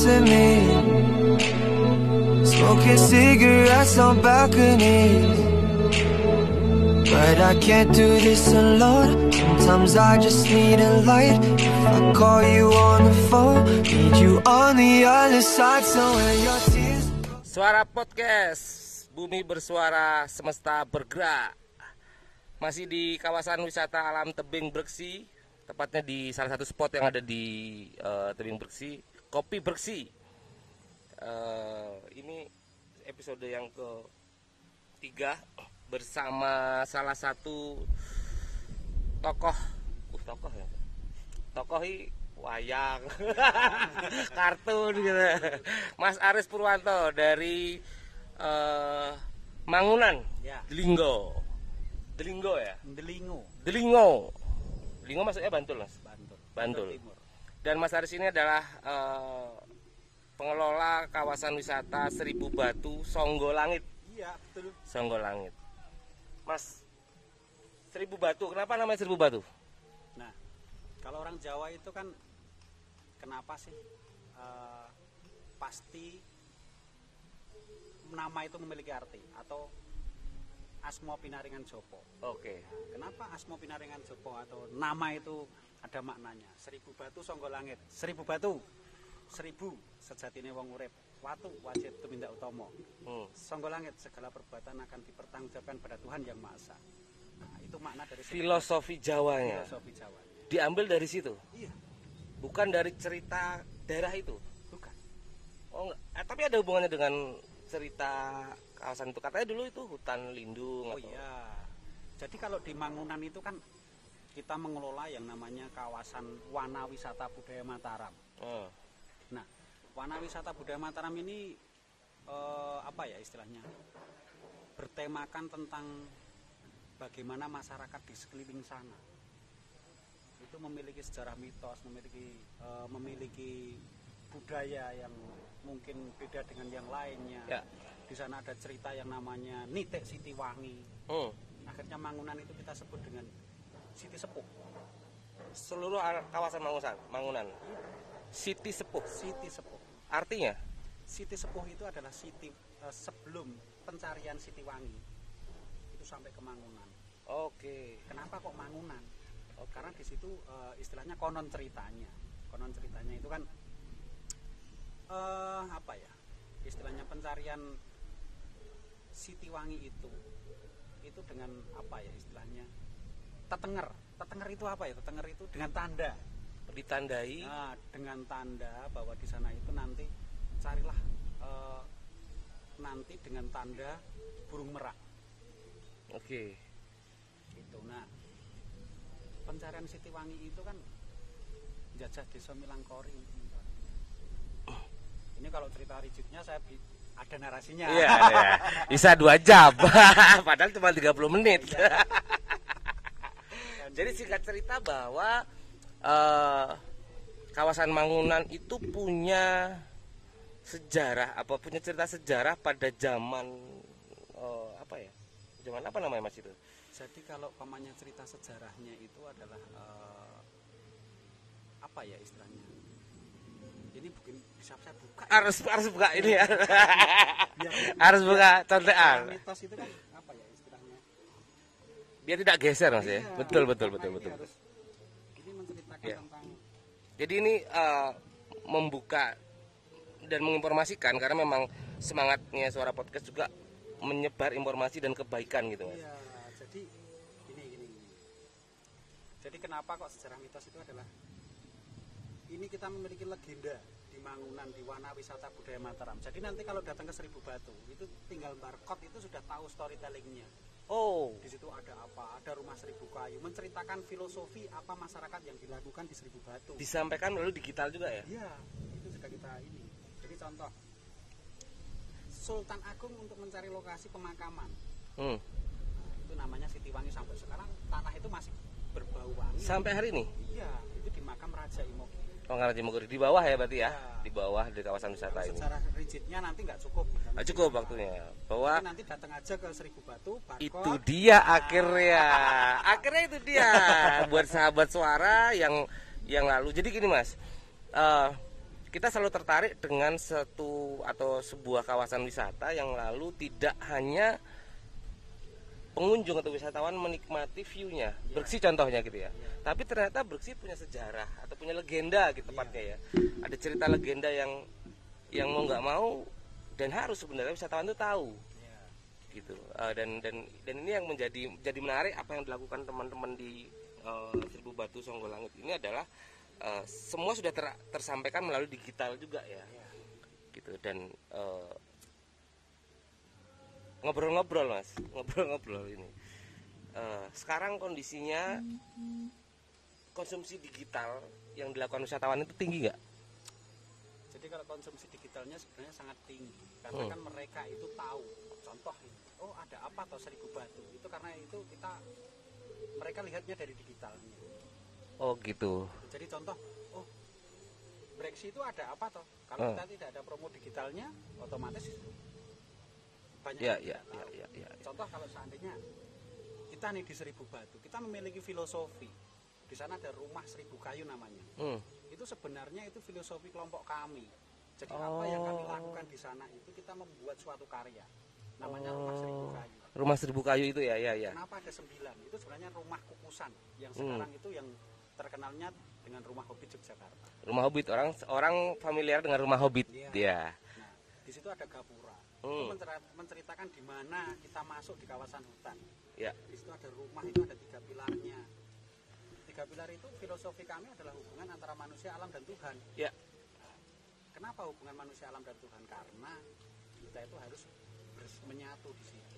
piece of me. Smoking cigarettes on balconies. But I can't do this alone. Sometimes I just need a light. If I call you on the phone, need you on the other side. Somewhere your tears. Suara podcast Bumi bersuara semesta bergerak Masih di kawasan wisata alam Tebing Breksi Tepatnya di salah satu spot yang ada di eh, Tebing Breksi Kopi Breksi Eh, Ini episode yang ketiga Bersama salah satu tokoh. Uh, Tokoh ya? Tokoh i wayang. Kartun gitu. Mas Aris Purwanto dari eh, Mangunan. Ya. Delinggo Delinggo ya? Delingo, Delingo. Delingo maksudnya Bantul mas? Bantul. Bantul. Timur. Dan Mas Aris ini adalah eh, pengelola kawasan wisata Seribu Batu Songgo Langit. Iya, betul. Songgo Langit. Mas Seribu Batu kenapa namanya Seribu Batu? Nah, kalau orang Jawa itu kan kenapa sih eh, pasti nama itu memiliki arti? Atau Asmo Pinaringan Jopo. oke. Kenapa Asmo Pinaringan Jopo atau nama itu ada maknanya? Seribu batu songgo langit. Seribu batu. Seribu sejatine wong urip. Watu wajib tumindak utomo. Hmm. Songgo langit segala perbuatan akan dipertanggungjawabkan pada Tuhan yang Maha Esa. Nah, itu makna dari filosofi Jawanya filosofi Jawa. diambil dari situ Iya, bukan dari cerita daerah itu bukan. Oh enggak, eh, tapi ada hubungannya dengan cerita kawasan itu katanya dulu itu hutan lindung Oh atau- iya. Jadi kalau di Mangunan itu kan kita mengelola yang namanya kawasan Wana Wisata Budaya Mataram. Oh, Nah, Wana Wisata Budaya Mataram ini eh, apa ya istilahnya? Bertemakan tentang bagaimana masyarakat di sekeliling sana itu memiliki sejarah mitos, memiliki eh, memiliki budaya yang mungkin beda dengan yang lainnya. Ya. Di sana ada cerita yang namanya Nitek Siti Wangi. hmm. Akhirnya Mangunan itu kita sebut dengan Siti Sepuh. seluruh kawasan Mangunan, Mangunan. Siti Sepuh. Siti Sepuh. Artinya? Siti Sepuh itu adalah siti eh, sebelum pencarian Siti Wangi itu sampai ke Mangunan. Oke. Kenapa kok Mangunan? Karena di situ eh, istilahnya konon ceritanya. Konon ceritanya itu kan eh apa ya? Istilahnya pencarian Siti Wangi itu itu dengan apa ya istilahnya? Tetenger. Tetenger itu apa ya? Tetenger itu dengan tanda. Ditandai. Nah, dengan tanda bahwa di sana itu nanti carilah eh, nanti dengan tanda burung merak Oke. gitu. Nah, pencarian Siti Wangi itu kan jajah desa Milangkori. Ini kalau cerita rigidnya saya bi- ada narasinya. Iya, iya. Bisa dua jam. Padahal cuma 30 menit. Jadi singkat cerita bahwa eh, kawasan Mangunan itu punya sejarah apa punya cerita sejarah pada zaman eh, apa ya? Zaman apa namanya Mas itu? Jadi kalau pamannya cerita sejarahnya itu adalah eh, apa ya istilahnya? Ini mungkin bisa saya buka. ya. Harus harus buka ini ya. Biar- harus buka contekan. Secara mitos itu kan ya? Biar tidak geser Mas ya. Iya, Betul betul betul betul. menceritakan Iya. tentang Jadi ini eh, membuka dan menginformasikan karena memang semangatnya suara podcast juga menyebar informasi dan kebaikan gitu mas. Iya, jadi gini gini. gini. Jadi kenapa kok sejarah mitos itu adalah ini kita memiliki legenda di Mangunan di Wana Wisata Budaya Mataram. Jadi nanti kalau datang ke Seribu Batu itu tinggal barcode itu sudah tahu storytellingnya. Oh, Di situ ada apa? Ada rumah seribu kayu, menceritakan filosofi apa masyarakat yang dilakukan di Seribu Batu. disampaikan melalui digital juga ya? Iya, itu sudah kita ini. Jadi contoh Sultan Agung untuk mencari lokasi pemakaman Hmm. itu namanya Sitiwangi sampai sekarang tanah itu masih berbau wangi. Sampai hari ini? Iya, itu di makam Raja Imogi. Pengarah Timogiri di bawah ya berarti ya? Ya. Di bawah di kawasan wisata ini. secara rigidnya nanti nggak cukup. Ah, cukup waktunya. Bahwa nanti datang aja ke Seribu Batu, barcode. itu dia akhirnya. Akhirnya itu dia buat sahabat suara yang yang lalu. Jadi gini Mas, eh, kita selalu tertarik dengan satu atau sebuah kawasan wisata yang lalu tidak hanya pengunjung atau wisatawan menikmati view-nya, Berksi contohnya gitu ya. Tapi ternyata Berksi punya sejarah atau punya legenda gitu tepatnya ya. Ada cerita legenda yang yang mau nggak mau dan harus sebenarnya wisatawan itu tahu. Ya. gitu. Eh, dan dan dan ini yang menjadi jadi menarik apa yang dilakukan teman-teman di eh, Seribu Batu Songgolangit ini adalah eh, semua sudah ter- tersampaikan melalui digital juga ya. Gitu. Dan eh, ngobrol-ngobrol mas ngobrol-ngobrol ini Eh, sekarang kondisinya konsumsi digital yang dilakukan wisatawan itu tinggi nggak Jadi kalau konsumsi digitalnya sebenarnya sangat tinggi karena Hmm. kan mereka itu tahu contoh ini, oh ada apa atau seribu batu itu karena itu kita mereka lihatnya dari digitalnya. oh gitu Jadi contoh, oh Brexit itu ada apa toh? Kalau Hmm. kita tidak ada promo digitalnya, otomatis banyak ya ya ya tahu. ya, ya. Contoh kalau seandainya kita nih di Seribu Batu, kita memiliki filosofi. Di sana ada rumah seribu kayu namanya. Hmm. Itu sebenarnya itu filosofi kelompok kami. Jadi apa yang kami Oh. lakukan di sana itu kita membuat suatu karya. Namanya rumah seribu Oh. kayu. rumah seribu kayu itu ya ya ya Kenapa ada sembilan? Itu sebenarnya rumah kukusan yang Hmm. sekarang itu yang terkenalnya dengan rumah Hobbit Yogyakarta. rumah hobbit orang orang familiar dengan rumah hobbit Iya. ya Nah, di situ ada gapura. Itu Hmm. mencer- menceritakan di mana kita masuk di kawasan hutan. ya Di situ ada rumah itu ada tiga pilarnya. Tiga pilar itu filosofi kami adalah hubungan antara manusia, alam dan Tuhan. ya Kenapa hubungan manusia, alam dan Tuhan? Karena kita itu harus menyatu di situ.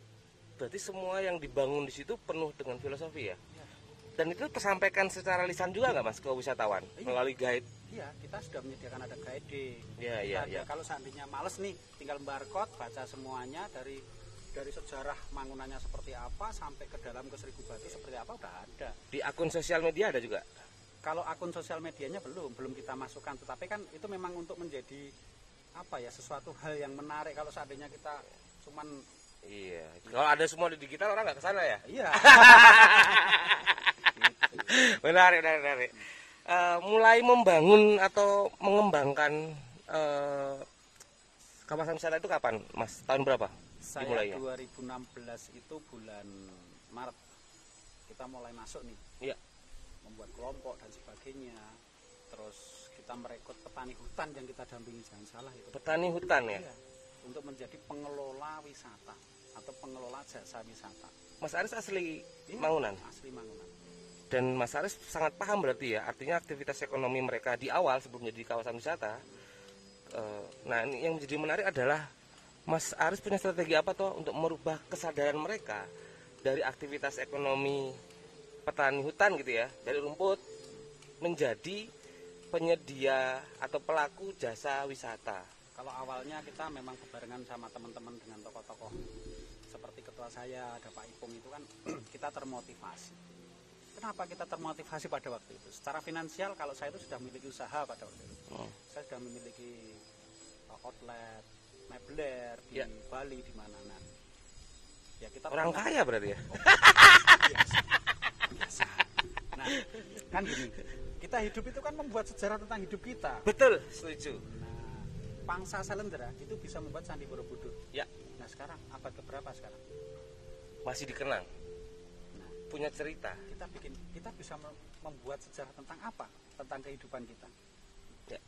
berarti semua yang dibangun di situ penuh dengan filosofi ya Iya. dan itu tersampaikan secara lisan juga nggak mas ke wisatawan Iya. melalui guide Iya, kita sudah menyediakan ada. Iya, Kita iya, ada-. Kalau seandainya males nih, tinggal barcode, baca semuanya dari dari sejarah bangunannya seperti apa sampai ke dalam ke Seribu Batu seperti apa udah ada. di akun sosial media ada juga Kalau akun sosial medianya belum, belum kita masukkan. Tetapi kan itu memang untuk menjadi apa ya sesuatu hal yang menarik. Kalau seandainya kita cuman iya kalau ada semua di digital orang nggak ke sana ya iya menarik menarik, menarik. Eh, mulai membangun atau mengembangkan eh, kawasan wisata itu kapan mas? Tahun berapa saya dimulainya? 2016 itu bulan Maret. Kita mulai masuk nih. Iya. membuat kelompok dan sebagainya. Terus kita merekrut petani hutan yang kita dampingi jangan salah itu. Petani hutan ya? Iya, untuk menjadi pengelola wisata atau pengelola jasa wisata. Mas Aris asli Iya, Mangunan asli Mangunan dan Mas Aris sangat paham berarti ya artinya aktivitas ekonomi mereka di awal sebelum jadi kawasan wisata eh, nah ini yang menjadi menarik adalah Mas Aris punya strategi apa toh untuk merubah kesadaran mereka dari aktivitas ekonomi petani hutan gitu ya dari rumput menjadi penyedia atau pelaku jasa wisata? Kalau awalnya kita memang berbarengan sama teman-teman dengan tokoh-tokoh seperti ketua saya ada Pak Ipung itu kan kita termotivasi kenapa kita termotivasi pada waktu itu secara finansial kalau saya itu sudah memiliki usaha pada waktu itu Hmm. saya sudah memiliki uh, outlet mebler di Ya. Bali di mana nah ya kita orang punya- kaya berarti ya biasa. Biasa. Nah, kan gini, kita hidup itu kan membuat sejarah tentang hidup kita. betul setuju Nah, pangsa Salendra itu bisa membuat Candi Borobudur. ya Nah, sekarang abad keberapa sekarang? masih dikenang punya cerita kita bikin kita bisa mem- membuat sejarah tentang apa? Tentang kehidupan kita. ya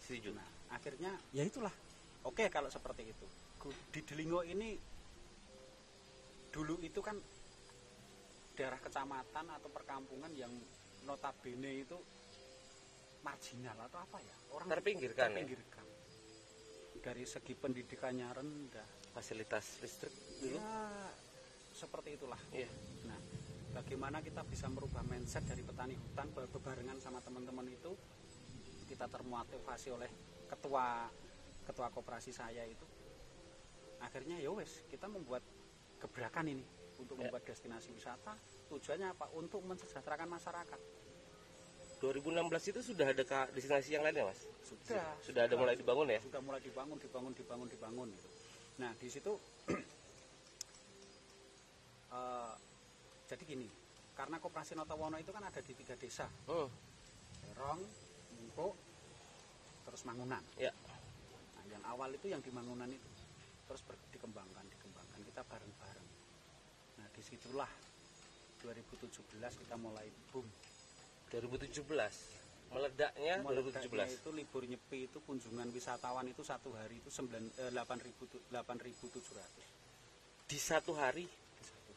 setuju Nah, akhirnya ya itulah. Oke kalau seperti itu. Di Delingo ini dulu itu kan daerah kecamatan atau perkampungan yang notabene itu marginal atau apa ya? Orang Terpinggirkan ya? terpinggirkan. Dari segi pendidikannya rendah. fasilitas listrik dulu Ya seperti itulah. Iya. Nah, bagaimana kita bisa merubah mindset dari petani hutan be- bebarengan sama teman-teman itu? Kita termotivasi oleh ketua ketua koperasi saya itu. Akhirnya ya wes kita membuat gebrakan ini untuk Ya. membuat destinasi wisata. Tujuannya apa? Untuk mensejahterakan masyarakat. 2016 itu sudah ada destinasi yang lainnya mas? Sudah. Sudah ada mulai dibangun ya? Sudah mulai dibangun dibangun dibangun dibangun gitu. nah di situ eh, jadi gini karena koperasi Notowono itu kan ada di tiga desa Hmm. Terong, Mungko, terus Mangunan. Ya. Nah, yang awal itu yang di Mangunan itu terus ber- dikembangkan, dikembangkan kita bareng-bareng. Nah, di situlah 2017 kita mulai boom. 2017 meledaknya Meledaknya 2017 itu libur nyepi itu kunjungan wisatawan itu satu hari itu 9 eh, 8.000 tu- 8.700. di satu hari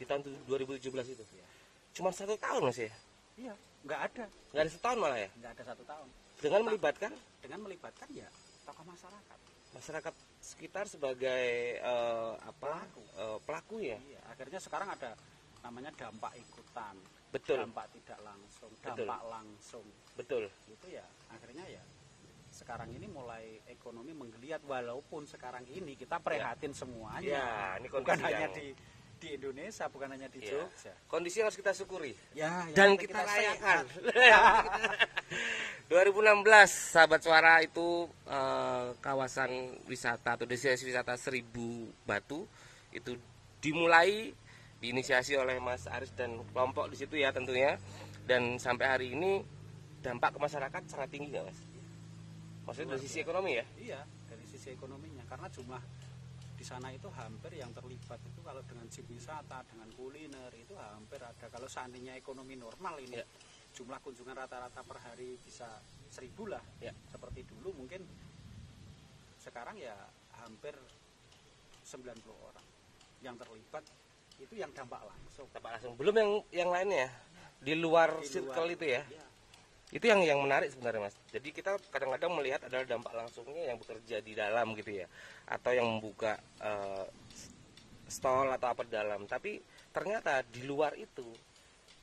di tahun 2017 itu Ya. cuma satu tahun mas ya Iya, nggak ada, nggak ada setahun malah ya nggak ada satu tahun. dengan melibatkan Dengan melibatkan ya tokoh masyarakat. masyarakat sekitar sebagai eh, apa Pelaku. eh, pelaku ya Iya, akhirnya sekarang ada namanya dampak ikutan, betul dampak tidak langsung, Betul. dampak langsung. betul Itu ya akhirnya ya sekarang ini mulai ekonomi menggeliat walaupun sekarang ini kita prihatin semuanya. Ya, ini bukan hanya di di Indonesia, bukan hanya di Ya. Jogja. kondisi yang harus kita syukuri Ya, yang dan penting kita rayakan. sehat. 2016 sahabat suara itu eh, kawasan wisata atau destinasi wisata Seribu Batu itu dimulai diinisiasi oleh Mas Aris dan kelompok di situ ya tentunya dan sampai hari ini dampak ke masyarakat sangat tinggi nggak mas? Maksudnya dari sisi ekonomi ya? Iya, dari sisi ekonominya karena jumlah di sana itu hampir yang terlibat itu kalau dengan jeep wisata, dengan kuliner itu hampir ada. Kalau seandainya ekonomi normal ini Ya. jumlah kunjungan rata-rata per hari bisa seribu lah, Ya. seperti dulu mungkin sekarang ya hampir 90 orang yang terlibat itu yang dampak langsung. Dampak langsung. Belum yang yang lainnya di luar Di circle luar- itu ya? Iya. Itu yang yang menarik sebenarnya mas jadi kita kadang-kadang melihat adalah dampak langsungnya yang bekerja di dalam gitu ya atau yang membuka eh, stall atau apa di dalam tapi ternyata di luar itu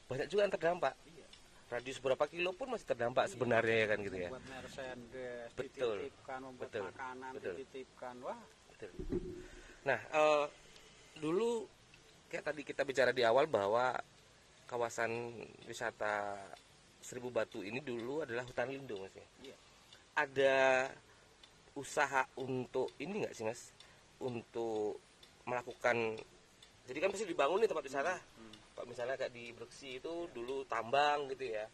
banyak juga yang terdampak Iya. radius berapa kilo pun masih terdampak sebenarnya ya kan gitu ya merchandise, Betul. dititipkan, membuat Betul. makanan, Betul. dititipkan. Wah, Betul. nah eh, dulu kayak tadi kita bicara di awal bahwa kawasan wisata Seribu Batu ini dulu adalah hutan lindung mas ya iya. ada usaha untuk ini nggak sih mas untuk melakukan jadi kan pasti dibangun nih tempat wisata Hmm. kalau misalnya kayak di Breksi itu dulu tambang gitu ya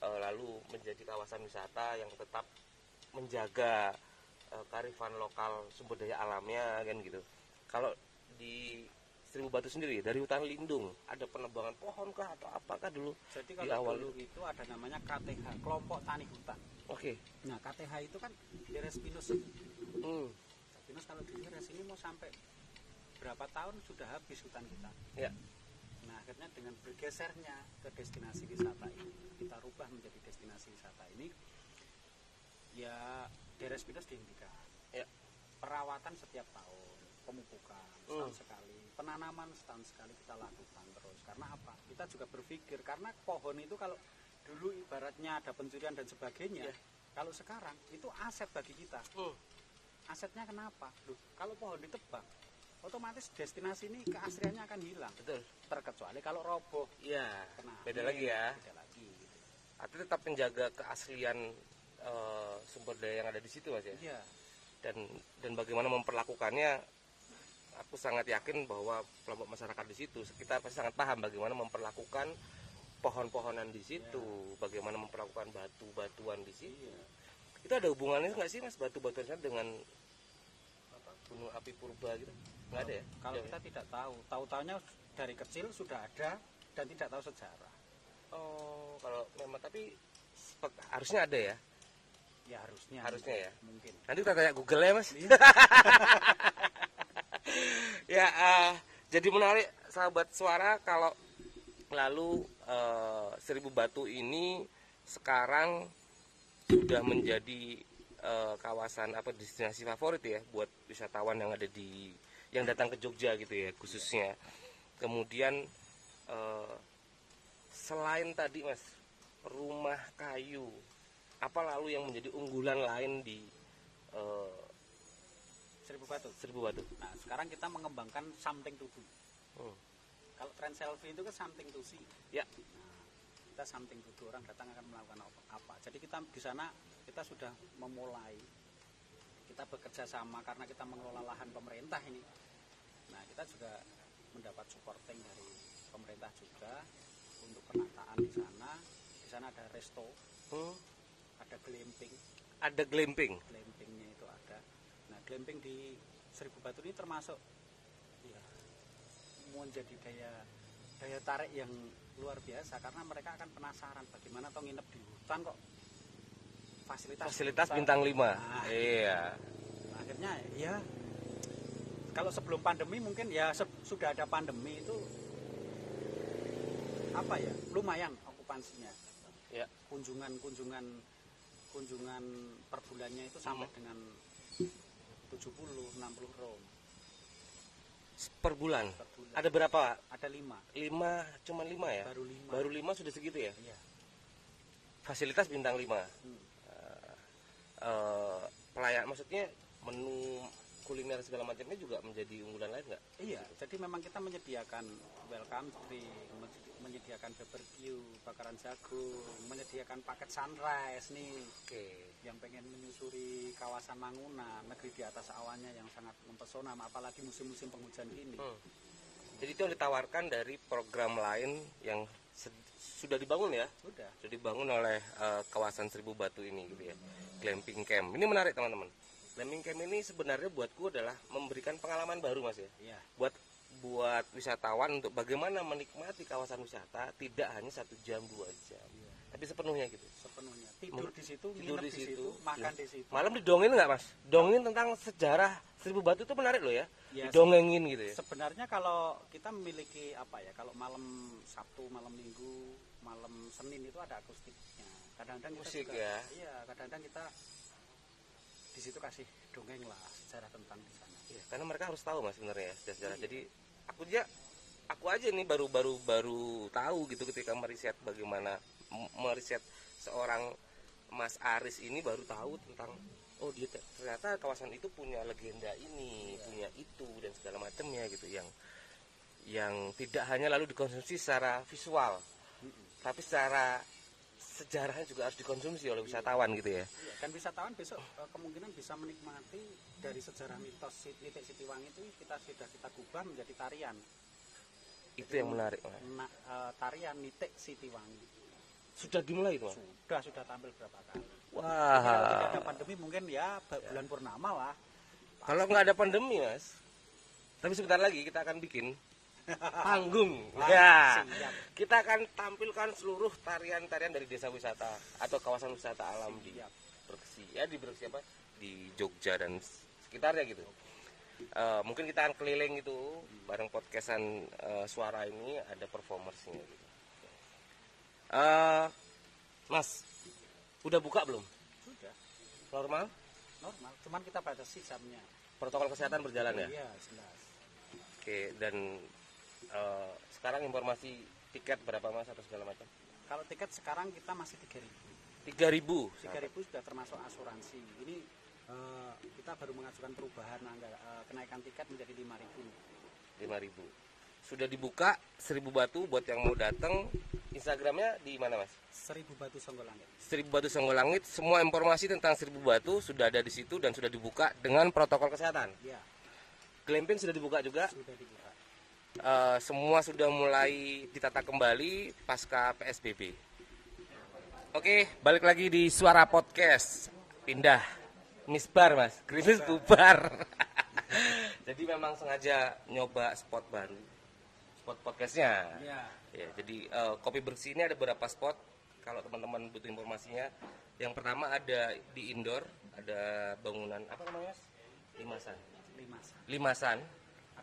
Eh, lalu menjadi kawasan wisata yang tetap menjaga eh, kearifan lokal sumber daya alamnya kan gitu kalau di Seribu Batu sendiri dari hutan lindung ada penebangan pohon kah atau apakah dulu Jadi Di kalau awal dulu itu ada namanya KTH, kelompok tani hutan. oke Nah, KTH itu kan Deres Pinus. hmm. Pinus kalau di Deres ini mau sampai berapa tahun sudah habis hutan kita. ya Nah, akhirnya dengan bergesernya ke destinasi wisata ini, kita rubah menjadi destinasi wisata ini, ya Deres Pinus dihentikan. Ya. Perawatan setiap tahun, pemupukan setahun Hmm. sekali, penanaman setahun sekali kita lakukan terus. Karena apa? Kita juga berpikir karena pohon itu kalau dulu ibaratnya ada pencurian dan sebagainya, Ya. kalau sekarang itu aset bagi kita. Hmm. Asetnya kenapa? Loh, kalau pohon ditebang, otomatis destinasi ini keasliannya akan hilang. betul Terkecuali kalau roboh ya kena beda lagi ya beda lagi gitu. tetap menjaga keaslian eh, sumber daya yang ada di situ mas ya iya dan dan bagaimana memperlakukannya aku sangat yakin bahwa kelompok masyarakat di situ kita pasti sangat paham bagaimana memperlakukan pohon-pohonan di situ bagaimana memperlakukan batu-batuan di situ. Iya. Itu ada hubungannya nggak sih mas batu-batuan dengan apa, gunung api purba gitu? Nggak ada ya? Kalau Jauh kita tidak tahu. Tahu taunya dari kecil sudah ada dan tidak tahu sejarah. Oh kalau memang tapi harusnya ada ya? Ya harusnya. Harusnya ya. mungkin. Nanti kita tanya Google ya mas. Iya. ya eh, jadi menarik sahabat suara kalau lalu eh, Seribu Batu ini sekarang sudah menjadi eh, kawasan apa destinasi favorit ya buat wisatawan yang ada di yang datang ke Jogja gitu ya khususnya. Kemudian eh, selain tadi mas rumah kayu apa lalu yang menjadi unggulan lain di eh, seribu batu Seribu Batu nah sekarang kita mengembangkan something to do. Hmm. kalau tren selfie itu kan something to see. Ya. nah, kita something to do. Orang datang akan melakukan apa, apa. jadi kita di sana kita sudah memulai. Kita bekerja sama karena kita mengelola lahan pemerintah ini. Nah kita juga mendapat supporting dari pemerintah juga untuk penataan di sana. Di sana ada resto. Hmm. ada glamping. Ada glamping. glampingnya itu ada nah glamping di Seribu Batu ini termasuk ya menjadi daya daya tarik yang luar biasa karena mereka akan penasaran bagaimana toh nginep di hutan kok fasilitas Fasilitas hutan. bintang 5. Nah, Iya. akhirnya ya kalau sebelum pandemi mungkin ya sudah ada pandemi itu apa ya lumayan okupansinya Ya. kunjungan kunjungan kunjungan per bulannya itu sampai Hmm. dengan 70 60 room Per bulan. per bulan Ada berapa? ada lima Lima, cuman lima ya? baru lima Baru lima sudah segitu ya? iya Fasilitas bintang 5. Hmm. Eh, pelayan maksudnya menu kuliner segala macamnya juga menjadi unggulan lain nggak? Iya, jadi memang kita menyediakan welcome drink, men- menyediakan barbecue, bakaran jagung, menyediakan paket sunrise nih Oke. yang pengen menyusuri kawasan Mangunan, negeri di atas awannya yang sangat mempesona, apalagi musim-musim penghujan gini. Hmm. Jadi itu yang ditawarkan dari program lain yang sudah dibangun ya, Sudah. sudah dibangun oleh eh, kawasan Seribu Batu ini gitu ya, glamping camp. Ini menarik teman-teman. Glamping camp ini sebenarnya buatku adalah memberikan pengalaman baru mas ya, Iya, buat buat wisatawan untuk bagaimana menikmati kawasan wisata tidak hanya satu jam dua jam, Iya. tapi sepenuhnya gitu. sepenuhnya. Tidur di situ, Tidur di situ, situ, makan iya. di situ. Malam didongin nggak mas? Dongin tentang sejarah Seribu Batu itu menarik loh ya, Ya, didongengin gitu ya. Sebenarnya kalau kita memiliki apa ya, kalau malam Sabtu, malam Minggu, malam Senin itu ada akustiknya. Kadang-kadang kita Musik juga, ya. Iya, kadang-kadang kita di situ kasih dongeng lah sejarah tentang di sana. Iya, karena mereka harus tahu mas sebenarnya ya sejarah. Iya. Jadi aku aja aku aja nih baru baru baru tahu gitu ketika meriset bagaimana meriset seorang Mas Aris ini baru tahu tentang oh dia te- ternyata kawasan itu punya legenda ini, Iya. punya itu dan segala macamnya gitu yang yang tidak hanya lalu dikonsumsi secara visual, Mm-mm. tapi secara sejarahnya juga harus dikonsumsi oleh wisatawan gitu ya. Iya, dan wisatawan besok eh, kemungkinan bisa menikmati dari sejarah mitos Nitik Sitiwangi itu kita sudah kita gubah menjadi tarian. Itu yang menarik. Nah, eh, tarian Nitik Sitiwangi. Sudah dimulai itu? Sudah sudah tampil berapa kali. Wah. Kalau tidak ada pandemi mungkin ya ba- bulan purnama lah. Kalau nggak ada pandemi mas, tapi sebentar lagi kita akan bikin panggung. Ya, Siap. kita akan tampilkan seluruh tarian-tarian dari desa wisata atau kawasan wisata alam di. Berksi. Ya di Berksi apa? Di Jogja dan sekitarnya gitu. Eh, mungkin kita akan keliling itu bareng podcastan eh, suara ini ada performersnya. Gitu. Eh, mas, udah buka belum? Sudah Normal? normal. Cuman kita batasi jamnya. Protokol kesehatan berjalan ya? Iya, jelas. Oke, dan eh, sekarang informasi tiket berapa mas atau segala macam? Kalau tiket sekarang kita masih 3000. 3000. 3000 sudah termasuk asuransi. Ini eh, kita baru mengajukan perubahan angga- eh, kenaikan tiket menjadi 5000. 5000. Sudah dibuka 1000 batu buat yang mau datang. Instagramnya di mana mas? 1000 batu songgolangit. 1000 batu Songgolangit. Semua informasi tentang 1000 batu sudah ada di situ dan sudah dibuka dengan protokol kesehatan. Ya, Glamping sudah dibuka juga. sudah dibuka. Eh, semua sudah mulai ditata kembali pasca PSBB. Oke, balik lagi di Suara Podcast. Pindah. Misbar, Mas. Grimis bubar. jadi memang sengaja nyoba spot baru. Spot podcastnya. Ya, Ya, jadi eh, kopi bersih ini ada beberapa spot. Kalau teman-teman butuh informasinya, yang pertama ada di indoor, ada bangunan apa namanya? Mas? Limasan. lima. Limasan,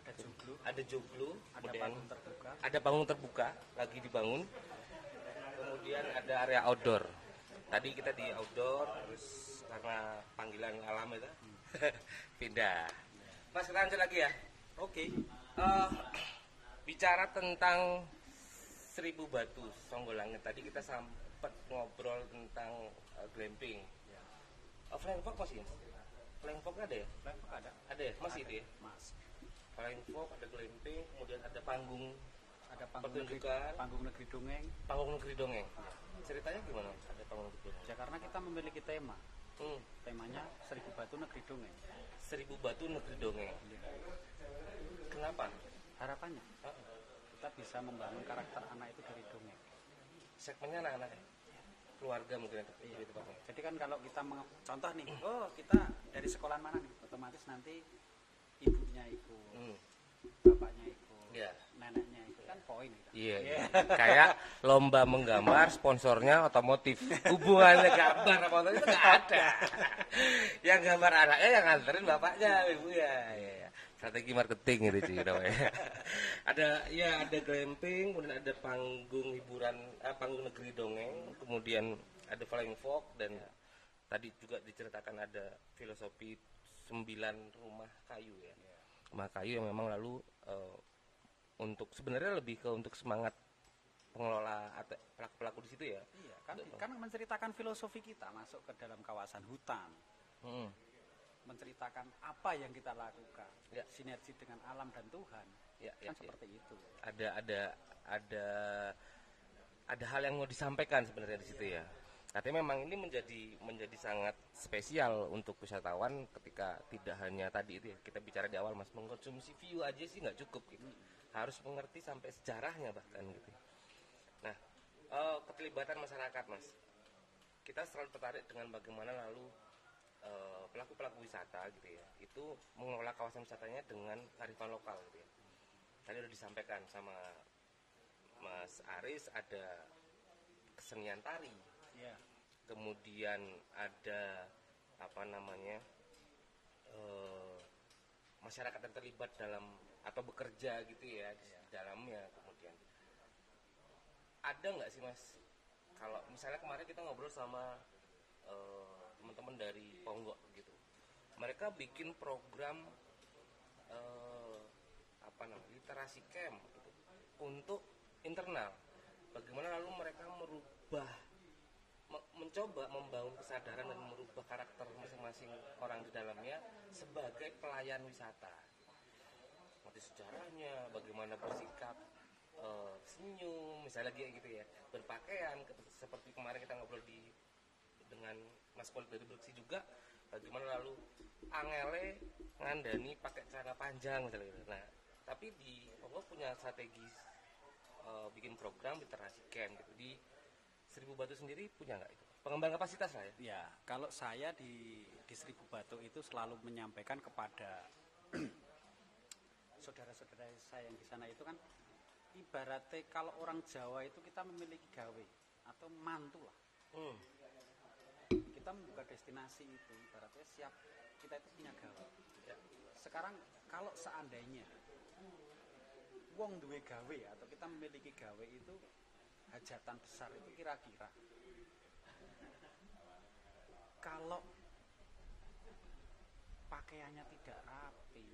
Ada joglo, ada joglo, ada kemudian panggung terbuka. ada panggung terbuka lagi dibangun. Kemudian ada area outdoor. Tadi kita di outdoor, terus karena panggilan alam itu pindah. Mas kita lanjut lagi ya. Oke. Eh, bicara tentang seribu batu Songgolangit tadi kita sempat ngobrol tentang eh, glamping. Oh, flying fox masih? Flying fox ada ya? Lempok ada. Ada ya? Masih itu ya? Mas. Flying fox, ada glamping, kemudian ada panggung Ada panggung negeri, panggung negeri dongeng. panggung negeri dongeng. Ceritanya gimana? Ada panggung negeri dongeng. Ya karena kita memiliki tema. Hmm, Temanya Seribu Batu Negeri Dongeng. seribu batu negeri dongeng. Kenapa? Harapannya Ah, kita bisa membangun karakter anak itu dari dongeng. Segmennya anak-anak ya? keluarga mungkin itu Iya. itu. Jadi kan kalau kita contoh nih, oh kita dari sekolah mana nih, otomatis nanti ibunya ikut, Hmm. bapaknya ikut, Iya. neneknya ikut kan poin. Gitu. Iya, iya. kayak lomba menggambar, sponsornya otomotif. Hubungannya gambar apa otomotif itu nggak ada. yang gambar anaknya, yang nganterin bapaknya, ibu ya. ya, ya. Strategi marketing gitu sih namanya. ada ya ada glamping, kemudian ada panggung hiburan, eh, panggung negeri dongeng, kemudian ada flying fox dan tadi juga diceritakan ada filosofi sembilan rumah kayu ya. Rumah kayu yang memang lalu eh, untuk sebenarnya lebih ke untuk semangat pengelola atau pelaku-pelaku di situ ya. Iya, kan, kan menceritakan filosofi kita masuk ke dalam kawasan hutan, Hmm. menceritakan apa yang kita lakukan, Ya. sinergi dengan alam dan Tuhan, Ya, ya, kan ya. seperti itu. Ada ada ada ada hal yang mau disampaikan sebenarnya di situ ya. Artinya memang ini menjadi menjadi sangat spesial untuk wisatawan ketika tidak hanya tadi itu ya kita bicara di awal mas mengkonsumsi view aja sih nggak cukup gitu. Harus mengerti sampai sejarahnya bahkan gitu. Nah eh, keterlibatan masyarakat mas, kita selalu tertarik dengan bagaimana lalu eh, pelaku-pelaku wisata gitu ya itu mengelola kawasan wisatanya dengan kearifan lokal gitu ya. Tadi udah disampaikan sama Mas Aris ada kesenian tari, Iya. kemudian ada apa namanya eh, masyarakat yang terlibat dalam atau bekerja gitu ya di dalamnya kemudian. Ada nggak sih mas? Kalau misalnya kemarin kita ngobrol sama eh, teman-teman dari Ponggok gitu. Mereka bikin program eh, apa namanya literasi camp gitu, untuk internal. Bagaimana lalu mereka merubah me- mencoba membangun kesadaran dan merubah karakter masing-masing orang di dalamnya sebagai pelayan wisata. Seperti sejarahnya, bagaimana bersikap, eh, senyum, misalnya gitu ya, berpakaian seperti kemarin kita ngobrol di dengan Mas Pol dari Bersih juga, bagaimana lalu angele ngandani pakai celana panjang misalnya gitu. Nah, tapi di Ponggok punya strategi eh, bikin program literasi camp gitu di Seribu Batu sendiri punya nggak itu? Pengembangan kapasitas lah ya. Ya, kalau saya di di Seribu Batu itu selalu menyampaikan kepada saudara-saudara saya yang di sana itu kan ibaratnya kalau orang Jawa itu kita memiliki gawe atau mantu lah. Hmm. Kita membuka destinasi itu ibaratnya siap kita itu punya gawe. Ya. Sekarang kalau seandainya wong duwe gawe atau kita memiliki gawe itu hajatan besar itu kira-kira kalau pakaiannya tidak rapi,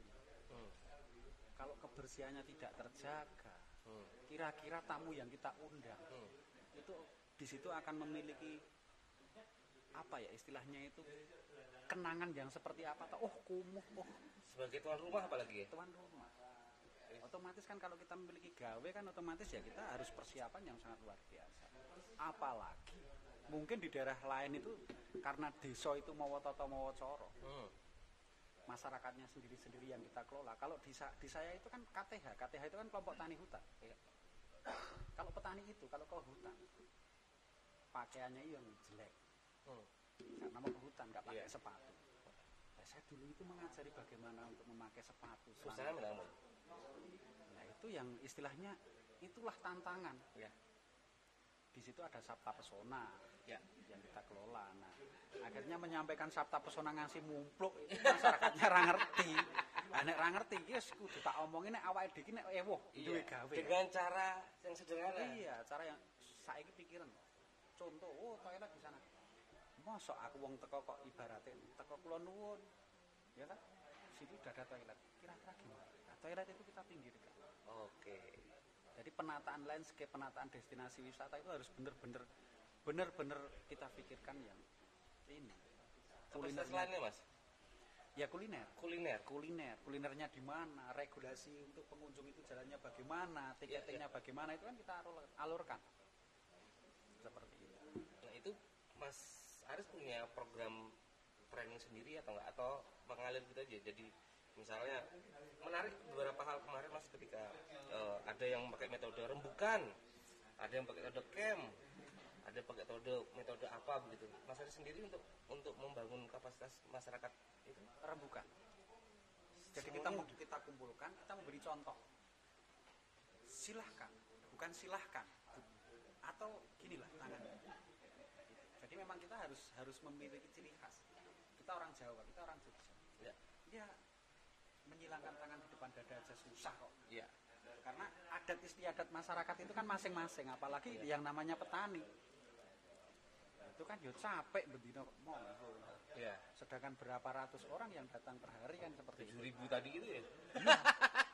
Hmm. kalau kebersihannya tidak terjaga, Hmm. kira-kira tamu yang kita undang Hmm. itu di situ akan memiliki apa ya istilahnya itu kenangan yang seperti apa? atau Oh kumuh, oh Sebagai tuan rumah apalagi tuan rumah. Otomatis kan kalau kita memiliki gawe kan otomatis ya kita harus persiapan yang sangat luar biasa. Apalagi mungkin di daerah lain itu karena desa itu mau toto mau coro Hmm. masyarakatnya sendiri-sendiri yang kita kelola. Kalau di, di saya itu kan KTH, KTH itu kan kelompok tani hutan. Iya. Kalau petani itu kalau ke hutan pakaiannya yang jelek Hmm. karena mau ke hutan nggak pakai Iya. sepatu. Nah, saya dulu itu mengajari bagaimana untuk memakai sepatu. Susahnya celana. Nah itu yang istilahnya itulah tantangan. Ya. Di situ ada sabta pesona Ya. yang kita kelola. Nah akhirnya menyampaikan sabta pesona ngasih mumpluk masyarakatnya ra ngerti. Nah, nek ra ngerti iki wis kudu tak omongin nek awake dhewe iki nek ewoh duwe Iya. gawe. Dengan cara yang sederhana. Iya, cara yang saiki pikiran. Contoh, oh toilet di sana. Mosok aku wong teko kok ibaratnya teko kula nuwun. Ya kan? Situ udah ada toilet. Kira-kira gimana? Toilet itu kita pinggirkan. Oke. Jadi penataan landscape, penataan destinasi wisata itu harus bener-bener bener-bener kita pikirkan yang ini. Kulinernya, lainnya mas. ya kuliner. Kuliner. Kuliner, kulinernya di mana, regulasi untuk pengunjung itu jalannya bagaimana, tiketingnya bagaimana itu kan kita alur- alurkan. Seperti itu. Nah itu Mas Aris punya program training sendiri atau enggak atau mengalir gitu aja. Jadi misalnya menarik beberapa hal kemarin Mas ketika eh, ada yang pakai metode rembukan, ada yang pakai metode camp, ada pakai metode metode apa begitu Mas Aris sendiri untuk untuk membangun kapasitas masyarakat itu rembukan. Jadi kita kita kumpulkan, kita memberi contoh. Silahkan, bukan silahkan. Atau ginilah tangannya. Jadi memang kita harus harus memiliki ciri khas. Kita orang Jawa, kita orang Jogja. ya Ya menyilangkan tangan di depan dada aja susah kok. ya Karena adat istiadat masyarakat itu kan masing-masing, apalagi yang namanya petani. Itu kan yo capek bedino monggo. ya Sedangkan berapa ratus orang yang datang per hari kan seperti itu. tujuh ribu tadi itu ya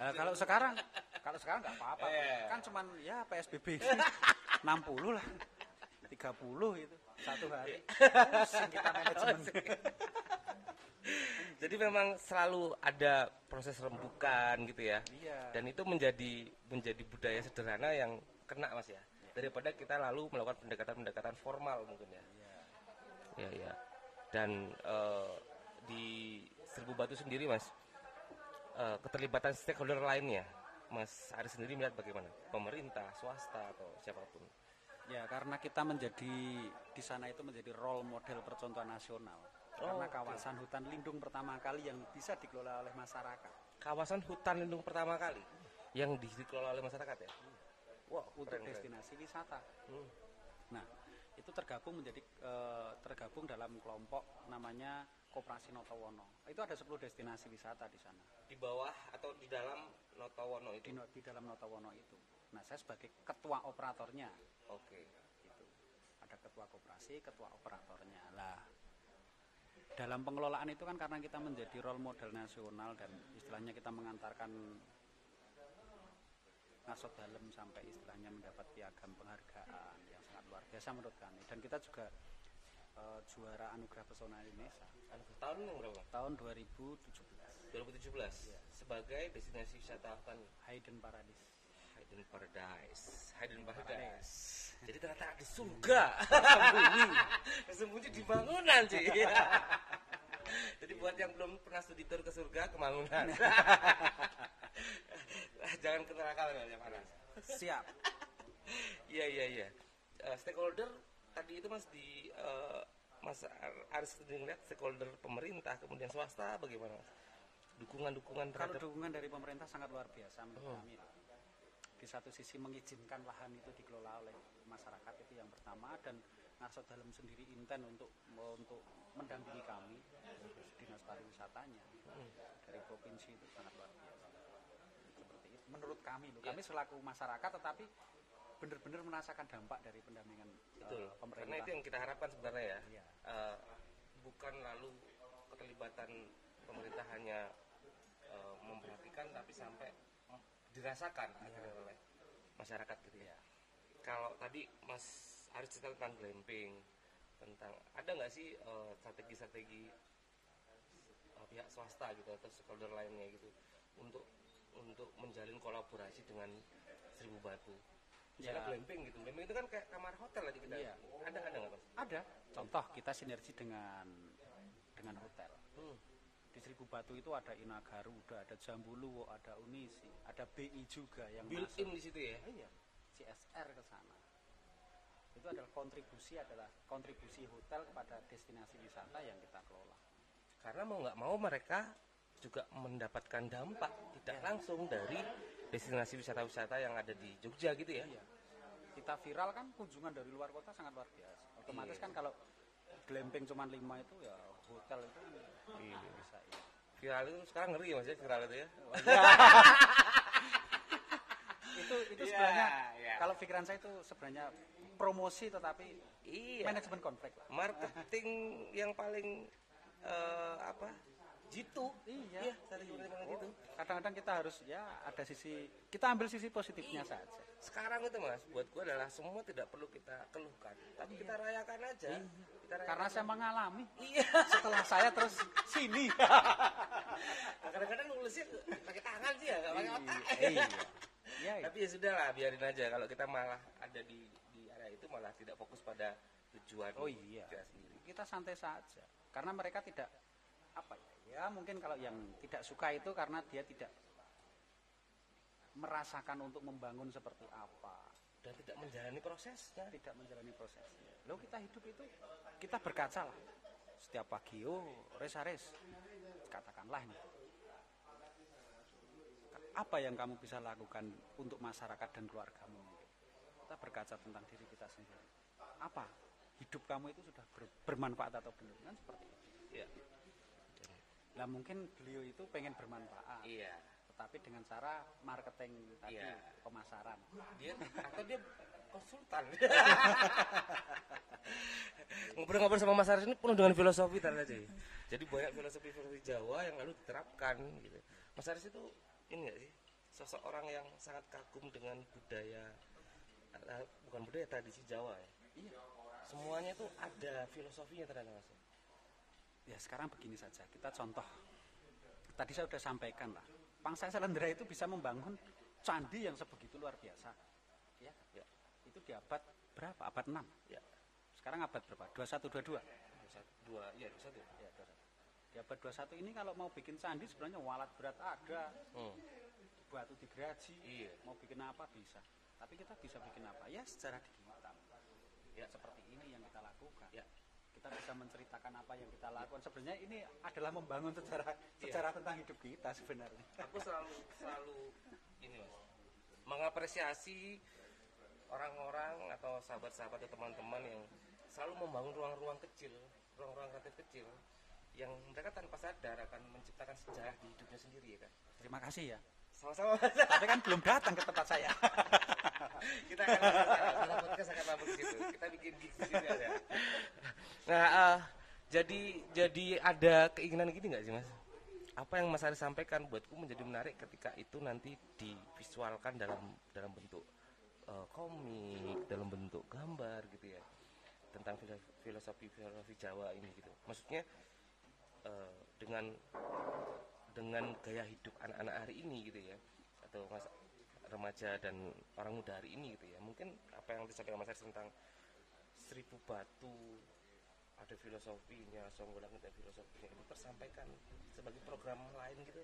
Nah, kalau sekarang, kalau sekarang nggak apa-apa, Eh. kan cuman ya PSBB 60 lah, 30 itu satu hari. Pusing kita manajemen. Jadi memang selalu ada proses rembukan gitu ya. Iya. dan itu menjadi menjadi budaya sederhana yang kena mas ya. Daripada kita lalu melakukan pendekatan-pendekatan formal mungkin ya. Ya ya dan eh, di Seribu Batu sendiri mas eh, keterlibatan stakeholder lainnya mas Aris sendiri melihat bagaimana? Pemerintah swasta atau siapa pun? Ya karena kita menjadi di sana itu menjadi role model percontohan nasional. Oh, karena kawasan hutan lindung pertama kali yang bisa dikelola oleh masyarakat kawasan hutan lindung pertama kali yang dikelola oleh masyarakat ya wah untuk keren, keren. destinasi wisata. Hmm. Nah, itu tergabung menjadi eh, tergabung dalam kelompok namanya Koperasi Notowono. Itu ada 10 destinasi wisata di sana. di bawah atau di dalam Notowono Di, itu no- di dalam Notowono itu. Nah, saya sebagai ketua operatornya oke gitu. Ada ketua koperasi, ketua operatornya. Lah, dalam pengelolaan itu kan karena kita menjadi role model nasional dan istilahnya kita mengantarkan ngasot dalam sampai istilahnya mendapat piagam penghargaan yang sangat luar biasa menurut kami. Dan kita juga eh, juara anugerah pesona Indonesia. Tahun berapa? Tahun 2017 2017 sebagai destinasi wisata hutan Hayden Paradise Hidden Paradise. Hidden Paradise Paradise. Jadi ternyata di surga sembunyi sembunyi di bangunan sih jadi buat yang belum pernah studi tour ke surga kemangunan jangan ke neraka ya panas siap Iya iya iya. Eh, stakeholder tadi itu mas di eh, mas Ar- Aris sendiri lihat stakeholder pemerintah kemudian swasta bagaimana? Mas? Dukungan-dukungan kalau terhadap dukungan dari pemerintah sangat luar biasa menurut Oh. kami di satu sisi mengizinkan lahan itu dikelola oleh masyarakat itu yang pertama dan Ngarso Dalam sendiri intent untuk untuk mendampingi kami dinas pariwisatanya dari provinsi itu sangat luar biasa seperti itu menurut kami loh kami selaku masyarakat tetapi benar-benar merasakan dampak dari pendampingan betul. Karena pemerintah itu yang kita harapkan sebenarnya ya. Iya. Eh, bukan lalu keterlibatan pemerintah hanya eh, memperhatikan tapi sampai dirasakan akhirnya oleh masyarakat gitu ya. Kalau tadi Mas Aris cerita tentang glamping, tentang ada nggak sih eh, strategi-strategi eh, pihak swasta gitu atau stakeholder lainnya gitu untuk untuk menjalin kolaborasi dengan Seribu Batu. Misalnya Ya. glamping gitu, glamping itu kan kayak kamar hotel aja kita. Iya. Ada ada nggak mas? ada contoh kita sinergi dengan dengan hotel Hmm. di Seribu Batu itu ada Inagaruda, ada Jambuluwo, ada Unisi, ada BI juga yang Built in di situ ya. Iya, CSR ke sana. Itu adalah kontribusi adalah kontribusi hotel kepada destinasi wisata yang kita kelola. Karena mau nggak mau mereka juga mendapatkan dampak tidak langsung dari destinasi wisata-wisata yang ada di Jogja gitu ya. Iya. Kita viral kan kunjungan dari luar kota sangat luar biasa. Otomatis Iya. kan kalau glamping cuma lima itu ya hotel itu kan Iya. bisa iya. Viral itu sekarang ngeri ya mas ya viral itu ya. itu itu Iya, sebenarnya iya. kalau pikiran saya itu sebenarnya promosi tetapi Iya. manajemen konflik lah. Marketing yang paling eh, apa? Jitu. Iya. Iya, gitu. Kadang-kadang kita harus ya ada sisi kita ambil sisi positifnya Iya. saja. Sekarang itu mas, buat gua adalah semua tidak perlu kita keluhkan, tapi kita rayakan aja. Kita rayakan. Karena saya mengalami Iya. setelah saya terus sini. Kadang-kadang nulisnya pakai tangan sih ya, nggak pakai otak. iya. Iya, iya. Tapi ya sudah lah, biarin aja. Kalau kita malah ada di di area itu malah tidak fokus pada tujuan Oh iya. kita sendiri. Kita santai saja. Karena mereka tidak apa ya? Ya mungkin kalau yang tidak suka itu karena dia tidak merasakan untuk membangun seperti apa. dan tidak menjalani prosesnya tidak menjalani prosesnya. Lo kita hidup itu kita berkaca lah. Setiap pagi, oh res res, katakanlah ini. Apa yang kamu bisa lakukan untuk masyarakat dan keluargamu? Kita berkaca tentang diri kita sendiri. Apa hidup kamu itu sudah ber- bermanfaat atau belum? Kan seperti itu. ya Nah mungkin beliau itu pengen bermanfaat, iya tetapi dengan cara marketing tadi, Iya. pemasaran. dia atau dia konsultan ngobrol-ngobrol sama Mas Aris ini penuh dengan filosofi ya. jadi banyak filosofi-filosofi Jawa yang lalu diterapkan gitu Mas Aris itu ini nggak sih sosok orang yang sangat kagum dengan budaya eh, bukan budaya tradisi Jawa ya Iya. semuanya itu ada filosofinya ternyata Mas Ya sekarang begini saja, kita contoh. Tadi saya sudah sampaikan lah, Pangsa Selendra itu bisa membangun candi yang sebegitu luar biasa. Ya, ya itu di abad berapa? Abad 6. ya Sekarang abad berapa? 21, 22. satu dua ya satu Ya, 21. Di abad 21 ini kalau mau bikin candi sebenarnya walat berat ada, hmm. batu digeraji, Iya. mau bikin apa bisa. Tapi kita bisa bikin apa? Ya secara digital. ya Seperti ini yang kita lakukan. ya Kita bisa menceritakan apa yang kita lakukan. Sebenarnya ini adalah membangun sejarah Iya. sejarah tentang hidup kita sebenarnya. aku selalu selalu ini mas mengapresiasi orang-orang atau sahabat-sahabat atau teman-teman yang selalu membangun ruang-ruang kecil ruang-ruang kreatif kecil yang mereka tanpa sadar akan menciptakan sejarah di hidupnya sendiri ya kan Terima kasih ya. sama-sama Mas. Tapi kan belum datang ke tempat saya. kita akan kita podcast akan mabuk situ kita bikin gig di sini ada nah eh, jadi jadi ada keinginan gini nggak sih mas apa yang mas Ari sampaikan buatku menjadi menarik ketika itu nanti divisualkan dalam dalam bentuk eh, komik dalam bentuk gambar gitu ya tentang filo- filosofi filosofi Jawa ini gitu maksudnya eh, dengan dengan gaya hidup anak-anak hari ini gitu ya atau mas remaja dan orang muda hari ini gitu ya mungkin apa yang disampaikan mas Aris tentang seribu batu ada filosofinya Songgolangit ada filosofinya itu tersampaikan sebagai program lain gitu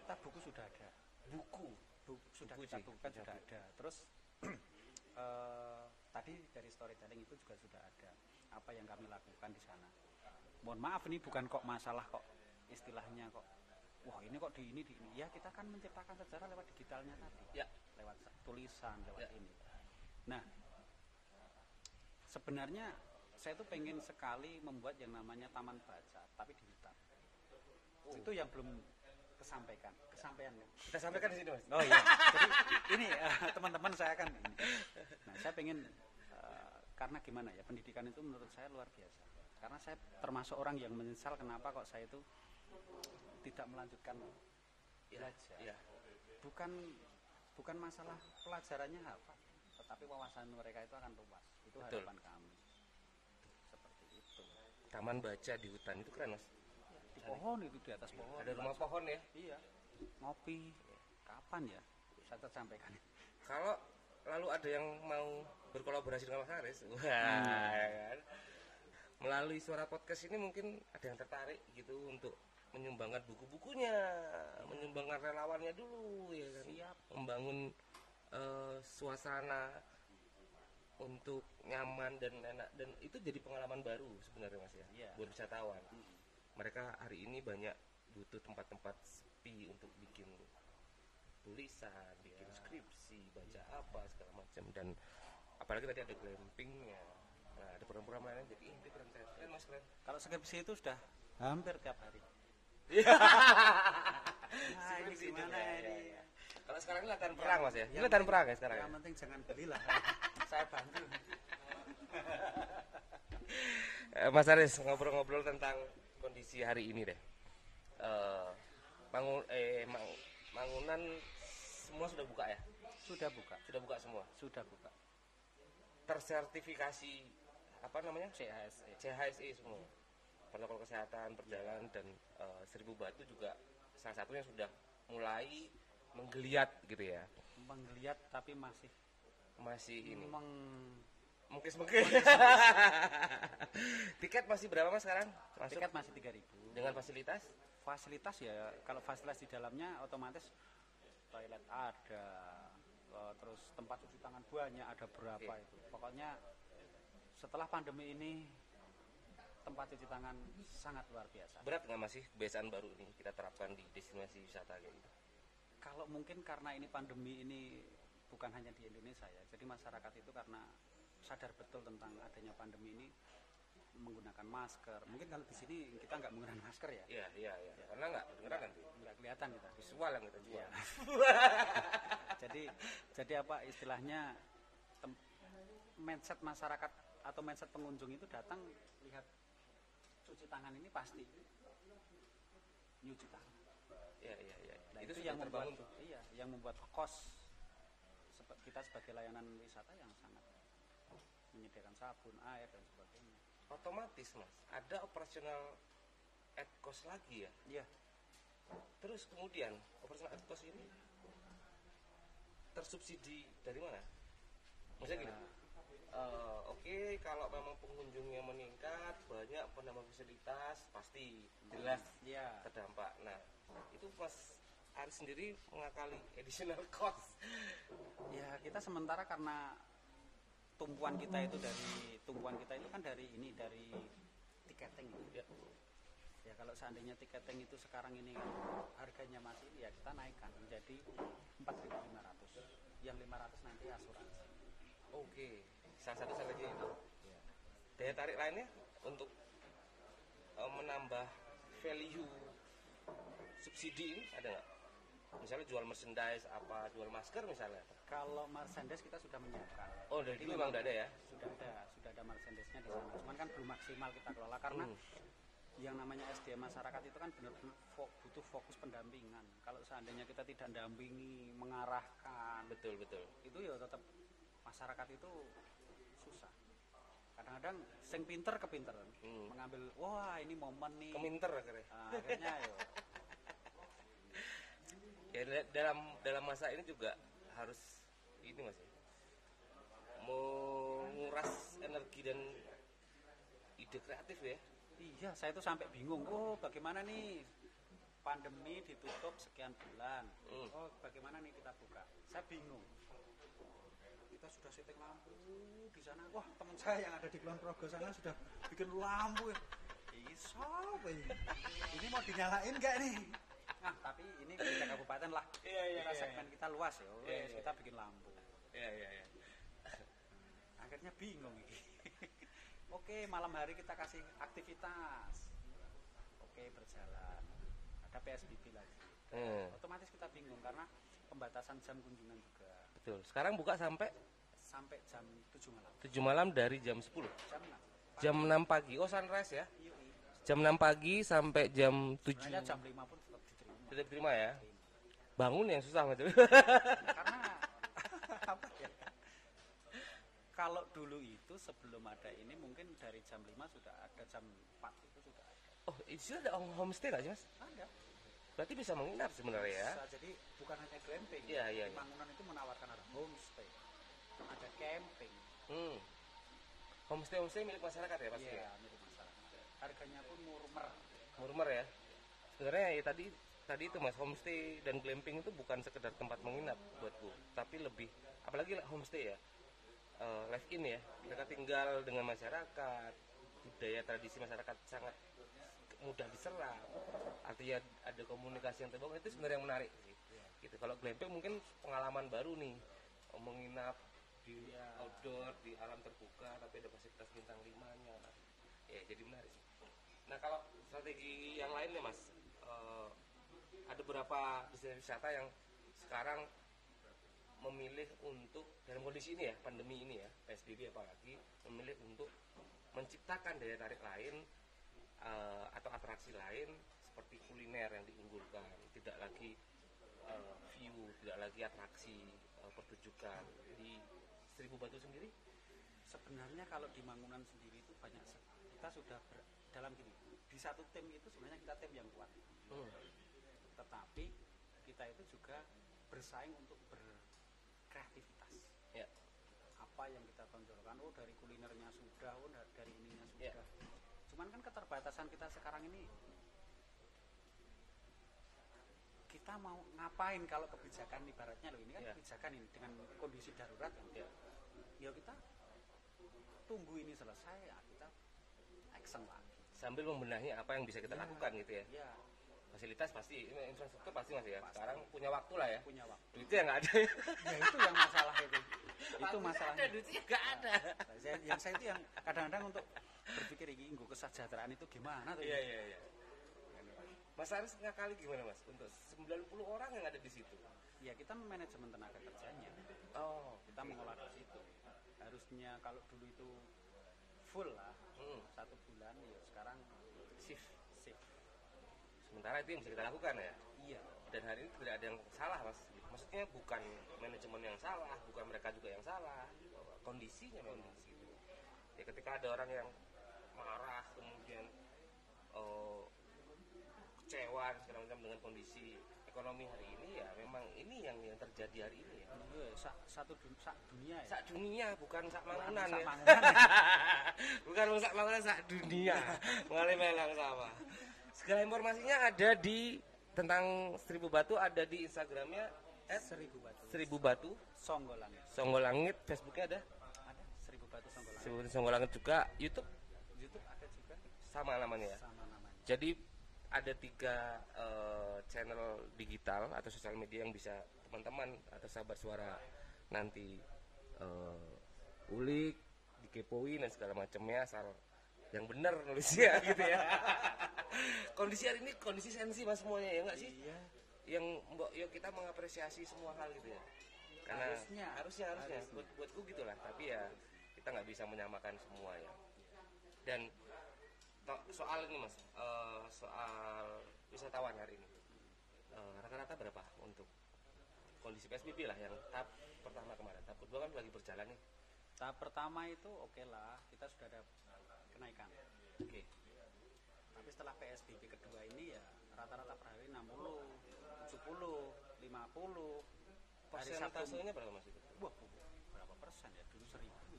Kita buku sudah ada. buku Buku sudah Buku kita bukukan buku. sudah ada. Terus eh, tadi dari storytelling itu juga sudah ada apa yang kami lakukan di sana. Mohon maaf ini bukan kok masalah kok istilahnya kok wah ini kok di ini di ini. Ya kita kan menciptakan sejarah lewat digitalnya tadi. ya lewat tulisan lewat Ya. ini nah sebenarnya saya tuh pengen sekali membuat yang namanya taman baca tapi di hutan Oh. itu yang belum kesampaikan kesampaian kan kita sampaikan di sini mas oh iya jadi ini eh, teman-teman saya kan ini. nah saya pengen eh, karena gimana ya pendidikan itu menurut saya luar biasa karena saya termasuk orang yang menyesal kenapa kok saya itu tidak melanjutkan ya, belajar. ya. bukan bukan masalah pelajarannya apa tetapi wawasan mereka itu akan luas. Itu Betul. harapan kami. Seperti itu. Taman baca di hutan itu keren mas. Di pohon itu di atas pohon. Ada rumah pohon ya? Iya. Ngopi. Kapan ya? Saya tersampaikan kalau lalu ada yang mau berkolaborasi dengan Mas Haris? Wah Hmm. Melalui suara podcast ini mungkin ada yang tertarik gitu untuk menyumbangkan buku-bukunya menyumbangkan relawannya dulu ya kan Siap. membangun eh, suasana untuk nyaman dan enak dan itu jadi pengalaman baru sebenarnya mas ya Iya. buat wisatawan mereka hari ini banyak butuh tempat-tempat sepi untuk bikin tulisan, bikin skripsi, baca apa segala macam dan apalagi tadi ada glampingnya. Nah, ada program-program lainnya jadi ini keren keren, keren mas keren. kalau skripsi itu sudah hampir tiap hari Nah, ini gimana ini? Kalau sekarang ini latihan perang mas ya, ini latihan perang ya sekarang. yang Ya? penting jangan belilah saya bantu Eh, Mas Aris ngobrol-ngobrol tentang kondisi hari ini deh. Eh, bangun eh Mang- bangunan semua sudah buka ya? sudah buka Sudah buka semua. sudah buka Tersertifikasi apa namanya? CHSE CHSE semua. Protokol kesehatan, perjalanan dan eh, Seribu Batu juga salah satunya sudah mulai menggeliat gitu ya. menggeliat tapi masih Masih ini meng mungkin-mungkin. Tiket masih berapa Mas sekarang? Masuk tiket masih 3000 dengan fasilitas? fasilitas ya kalau fasilitas di dalamnya otomatis toilet ada eh, terus tempat cuci tangan banyak ada berapa Oke. itu pokoknya setelah pandemi ini tempat cuci tangan sangat luar biasa Berat nggak masih kebiasaan baru ini kita terapkan di destinasi wisata kayak gitu? kalau mungkin karena ini pandemi ini bukan hanya di Indonesia ya jadi masyarakat itu karena sadar betul tentang adanya pandemi ini menggunakan masker mungkin kalau di sini kita nggak menggunakan masker ya Iya, iya, iya. Karena nggak kedengeran nanti. nggak kelihatan kita Visual yang kita jual. Iya. jadi jadi apa istilahnya mindset masyarakat atau mindset pengunjung itu datang lihat cuci tangan ini pasti nyuci tangan Iya, iya, iya. Nah, itu, itu, yang membuat terbangun tuh. iya yang membuat kos kita sebagai layanan wisata yang sangat menyediakan sabun air dan sebagainya Otomatis, Mas. Ada operasional at cost lagi ya. iya Terus kemudian operasional at cost ini tersubsidi dari mana? Maksudnya gini. Eh, Oke, kalau memang pengunjungnya meningkat, banyak penambah fasilitas, pasti jelas iya terdampak. Nah, itu Mas Ari sendiri mengakali additional cost. ya kita sementara karena tumpuan kita itu dari tumpuan kita itu kan dari ini dari tiketing Ya. ya kalau seandainya tiketing itu sekarang ini harganya masih ya kita naikkan menjadi 4.500 yang 500 nanti asuransi Oke, salah satu strategi itu. Daya tarik lainnya untuk eh, menambah value subsidi ini ada nggak? Misalnya jual merchandise apa, jual masker misalnya. kalau merchandise kita sudah menyiapkan Oh, dari dulu memang udah ada ya? sudah ada sudah ada merchandise-nya di sana cuman kan belum maksimal kita kelola karena Hmm. yang namanya SDM masyarakat itu kan benar-benar butuh fokus pendampingan kalau seandainya kita tidak dampingi mengarahkan Betul, betul. itu ya tetap masyarakat itu susah kadang-kadang sing pinter kepinteran Hmm. mengambil wah ini momen nih Keminter akhirnya. Nah, akhirnya yo Ya da- dalam dalam masa ini juga harus ini mas ya, menguras energi dan ide kreatif ya. iya saya tuh sampai bingung oh bagaimana nih pandemi ditutup sekian bulan Hmm. oh bagaimana nih kita buka saya bingung sudah setting lampu. Di sana wah teman saya yang ada di Kulon Progo sana sudah bikin lampu. Ya iso ini ini mau dinyalain nggak nih nah tapi ini kita kabupaten lah. Iya, iya, kita iya, segmen kita luas ya Iya, iya. kita bikin lampu. Iya iya iya. akhirnya bingung ini. Oke malam hari kita kasih aktivitas. Oke berjalan. Ada PSBB lagi. Hmm, otomatis kita bingung karena pembatasan jam kunjungan juga. Betul. Sekarang buka sampai sampai jam 7 malam 7 malam dari jam 10 jam 6 Jam 6 pagi. Oh sunrise ya. Iya, iya. Jam 6 pagi sampai jam 7 sebenarnya jam 5 pun tetap diterima Tetap terima ya. Bangun yang susah gitu. karena apa ya kalau dulu itu sebelum ada ini mungkin dari jam 5 sudah ada jam 4 itu sudah ada oh, sini ada homestay nggak sih mas? ada Berarti bisa menginap sebenarnya ya. Bisa, jadi bukan hanya glamping Iya, iya, iya. bangunan itu menawarkan ada homestay ada camping Hmm. Homestay homestay milik masyarakat ya pasti. Iya, ya? milik masyarakat. Harganya pun murmer. Murmer ya. Sebenarnya ya tadi tadi itu mas homestay dan glamping itu bukan sekedar tempat menginap buatku, tapi lebih apalagi homestay ya. eh, live in ya. Mereka tinggal dengan masyarakat, budaya tradisi masyarakat sangat mudah diserap. Artinya ada komunikasi yang terbangun itu sebenarnya yang menarik sih. Gitu. Kalau glamping mungkin pengalaman baru nih menginap di outdoor di alam terbuka tapi ada fasilitas bintang limanya. Ya jadi menarik. Nah kalau strategi yang lainnya mas, eh, ada beberapa destinasi wisata yang sekarang memilih untuk dalam kondisi ini ya pandemi ini ya psbb apalagi memilih untuk menciptakan daya tarik lain eh, atau atraksi lain seperti kuliner yang diunggulkan, tidak lagi eh, view, tidak lagi atraksi eh, pertunjukan. Di Seribu Batu sendiri. Sebenarnya kalau di Mangunan sendiri itu banyak kita sudah ber- dalam gini. Di satu tim itu sebenarnya kita tim yang kuat. Hmm. Tetapi kita itu juga bersaing untuk berkreativitas. Ya. Apa yang kita tonjolkan, oh dari kulinernya sudah, oh da- dari ininya Ya. sudah. Cuman kan keterbatasan kita sekarang ini kita mau ngapain kalau kebijakan ibaratnya loh ini kan Iya. kebijakan ini dengan kondisi darurat kan? Iya. ya kita tunggu ini selesai ya kita action lagi. Sambil membenahi apa yang bisa kita Iya. lakukan gitu ya. Ya fasilitas pasti ini infrastruktur pasti mas ya. Pasti. sekarang punya waktu lah ya. Punya waktu. Duitnya nggak ada. Ya itu yang masalah itu. Itu masalahnya. ada duitnya nggak ada. Nah, saya, yang saya itu yang kadang-kadang untuk berpikir ini kesejahteraan itu gimana tuh? Iya iya iya Mas Aris ngakali gimana mas? Untuk 90 orang yang ada di situ? Ya kita manajemen tenaga kerjanya. Oh. Kita mengolah di situ. Harusnya kalau dulu itu full lah Hmm. satu bulan ya sekarang shift shift. Sementara itu yang bisa kita lakukan ya? Iya. Dan hari ini tidak ada yang salah mas. Maksudnya bukan manajemen yang salah bukan mereka juga yang salah. Kondisinya memang gitu. Ya ketika ada orang yang marah kemudian eh, kecewa dan segala macam dengan kondisi ekonomi hari ini ya memang ini yang yang terjadi hari ini ya. Iya, sa- satu dun- sak dunia ya. Sak dunia bukan sak mangunan ya. mangunan ya. bukan sak mangunan sak dunia. Mengalami melang sama. Segala informasinya ada di tentang seribu batu ada di instagramnya at seribu batu. Seribu batu. Songgolangit songgolangit facebooknya ada? Ada seribu batu songgolangit seribu batu songgolangit juga. Youtube? YouTube ada juga. Sama namanya? Ya sama namanya. Jadi ada tiga eh, channel digital atau sosial media yang bisa teman-teman atau sahabat suara nanti eh, ulik dikepoin dan segala macamnya asal yang benar nulisnya gitu ya. Kondisi hari ini kondisi sensi mas semuanya ya nggak sih? Iya. Yang mbok yuk kita mengapresiasi semua hal gitu ya. Karena Harusnya. harusnya harusnya. Harusnya. buat buatku gitulah tapi ya kita nggak bisa menyamakan semua ya. Dan soal ini mas. Eh, soal wisatawan hari ini. Eh, rata-rata berapa untuk kondisi psbb lah yang tahap pertama kemarin? Tahap kedua kan lagi berjalan nih. Tahap pertama itu oke lah kita sudah ada kenaikan. Oke. Tapi setelah PSBB kedua ini ya rata-rata per hari 60 70 50 hari Sabtu persentasenya berapa mas itu? Wah berapa persen ya? Dulu seribu.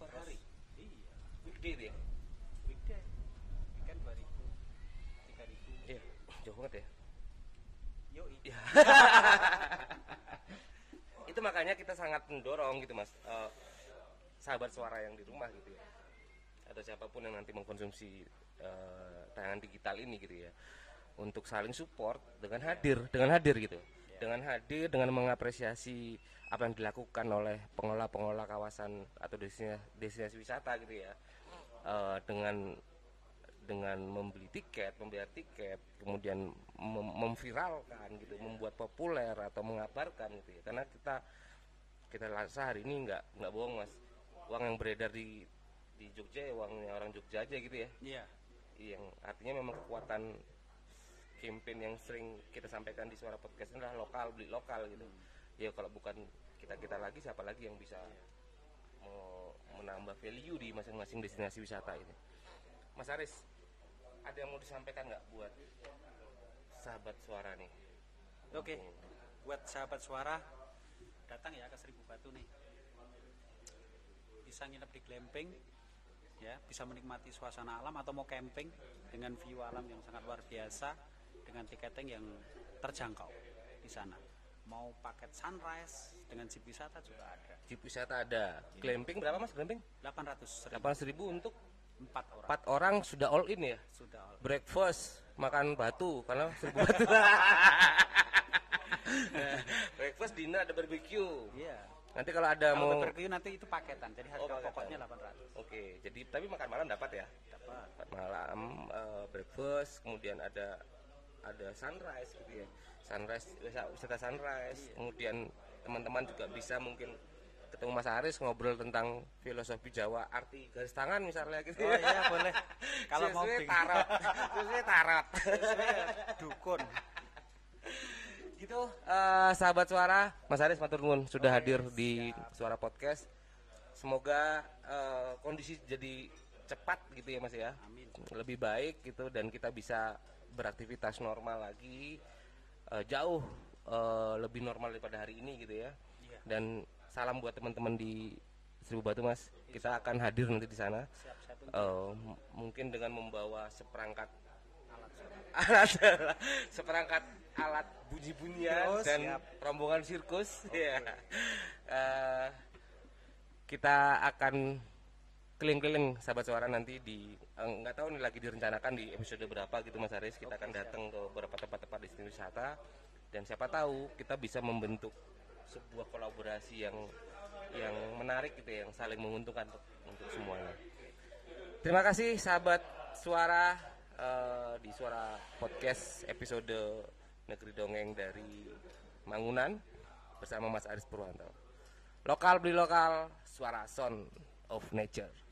Per hari iya. Itu ya weekday weekend 2000 3000 iya jauh banget ya? Yoi. Ya. itu makanya kita sangat mendorong gitu mas. Eh, sahabat suara yang di rumah gitu ya. Atau siapa pun yang nanti mengkonsumsi eh, tayangan digital ini gitu ya. Untuk saling support dengan hadir dengan hadir gitu. Dengan hadir dengan mengapresiasi apa yang dilakukan oleh pengelola-pengelola kawasan atau destinasi, destinasi wisata gitu ya. Eh, dengan dengan membeli tiket, membayar tiket, kemudian mem- memviralkan gitu, membuat populer atau mengabarkan gitu ya. Karena kita kita rasa hari ini nggak nggak bohong mas, uang yang beredar di di Jogja ya uangnya orang Jogja aja gitu ya. iya Yang artinya memang kekuatan campaign yang sering kita sampaikan di suara podcast ini adalah lokal beli lokal gitu. Ya kalau bukan kita kita lagi siapa lagi yang bisa mau menambah value di masing-masing destinasi wisata ini. Mas Aris, ada yang mau disampaikan nggak buat sahabat suara nih? Oke, buat sahabat suara datang ya ke Seribu Batu nih. Bisa nginep di glamping, ya, bisa menikmati suasana alam atau mau camping dengan view alam yang sangat luar biasa dengan tiketing yang terjangkau di sana. Mau paket sunrise dengan jeep wisata juga ada. Jeep wisata ada. Glamping berapa mas? Glamping? 800 ribu, 800 ribu untuk 4 orang 4 orang sudah all in ya? sudah all. Breakfast, makan batu karena seribu batu. Breakfast, dinner ada barbecue. Iya. Nanti kalau ada Kalau mau barbecue nanti itu paketan, jadi harga Oh, paketan. pokoknya 800. Oke, jadi tapi makan malam dapat ya? Dapat. Makan malam eh, breakfast, kemudian ada ada sunrise gitu ya. Sunrise wisata, sunrise. Kemudian teman-teman juga bisa mungkin ketemu Mas Aris ngobrol tentang filosofi Jawa, arti garis tangan misalnya gitu. Oh iya boleh. Kalau mau tarot. Sesuai tarot. dukun. gitu eh, sahabat suara Mas Aris matur nuwun sudah hadir di suara podcast semoga eh, kondisi jadi cepat gitu ya Mas ya Amin. lebih baik gitu dan kita bisa beraktivitas normal lagi eh, jauh eh, lebih normal daripada hari ini gitu ya Iya. dan salam buat teman-teman di Seribu Batu Mas. Kita akan hadir nanti di sana. M- mungkin dengan membawa seperangkat alat. Seperangkat alat bunyi-bunyian Oh, dan siap. rombongan sirkus. Ya. Eh, kita akan keliling-keliling sahabat suara nanti di eh, nggak tahu nih lagi direncanakan di episode berapa gitu Mas Aris. Kita akan datang ke beberapa tempat-tempat destinasi wisata. Dan siapa tahu kita bisa membentuk sebuah kolaborasi yang yang menarik gitu ya, yang saling menguntungkan untuk, untuk semuanya. Terima kasih sahabat suara eh, di suara podcast episode Negeri Dongeng dari Mangunan bersama Mas Aris Purwanto. Lokal beli lokal, suara sound of nature.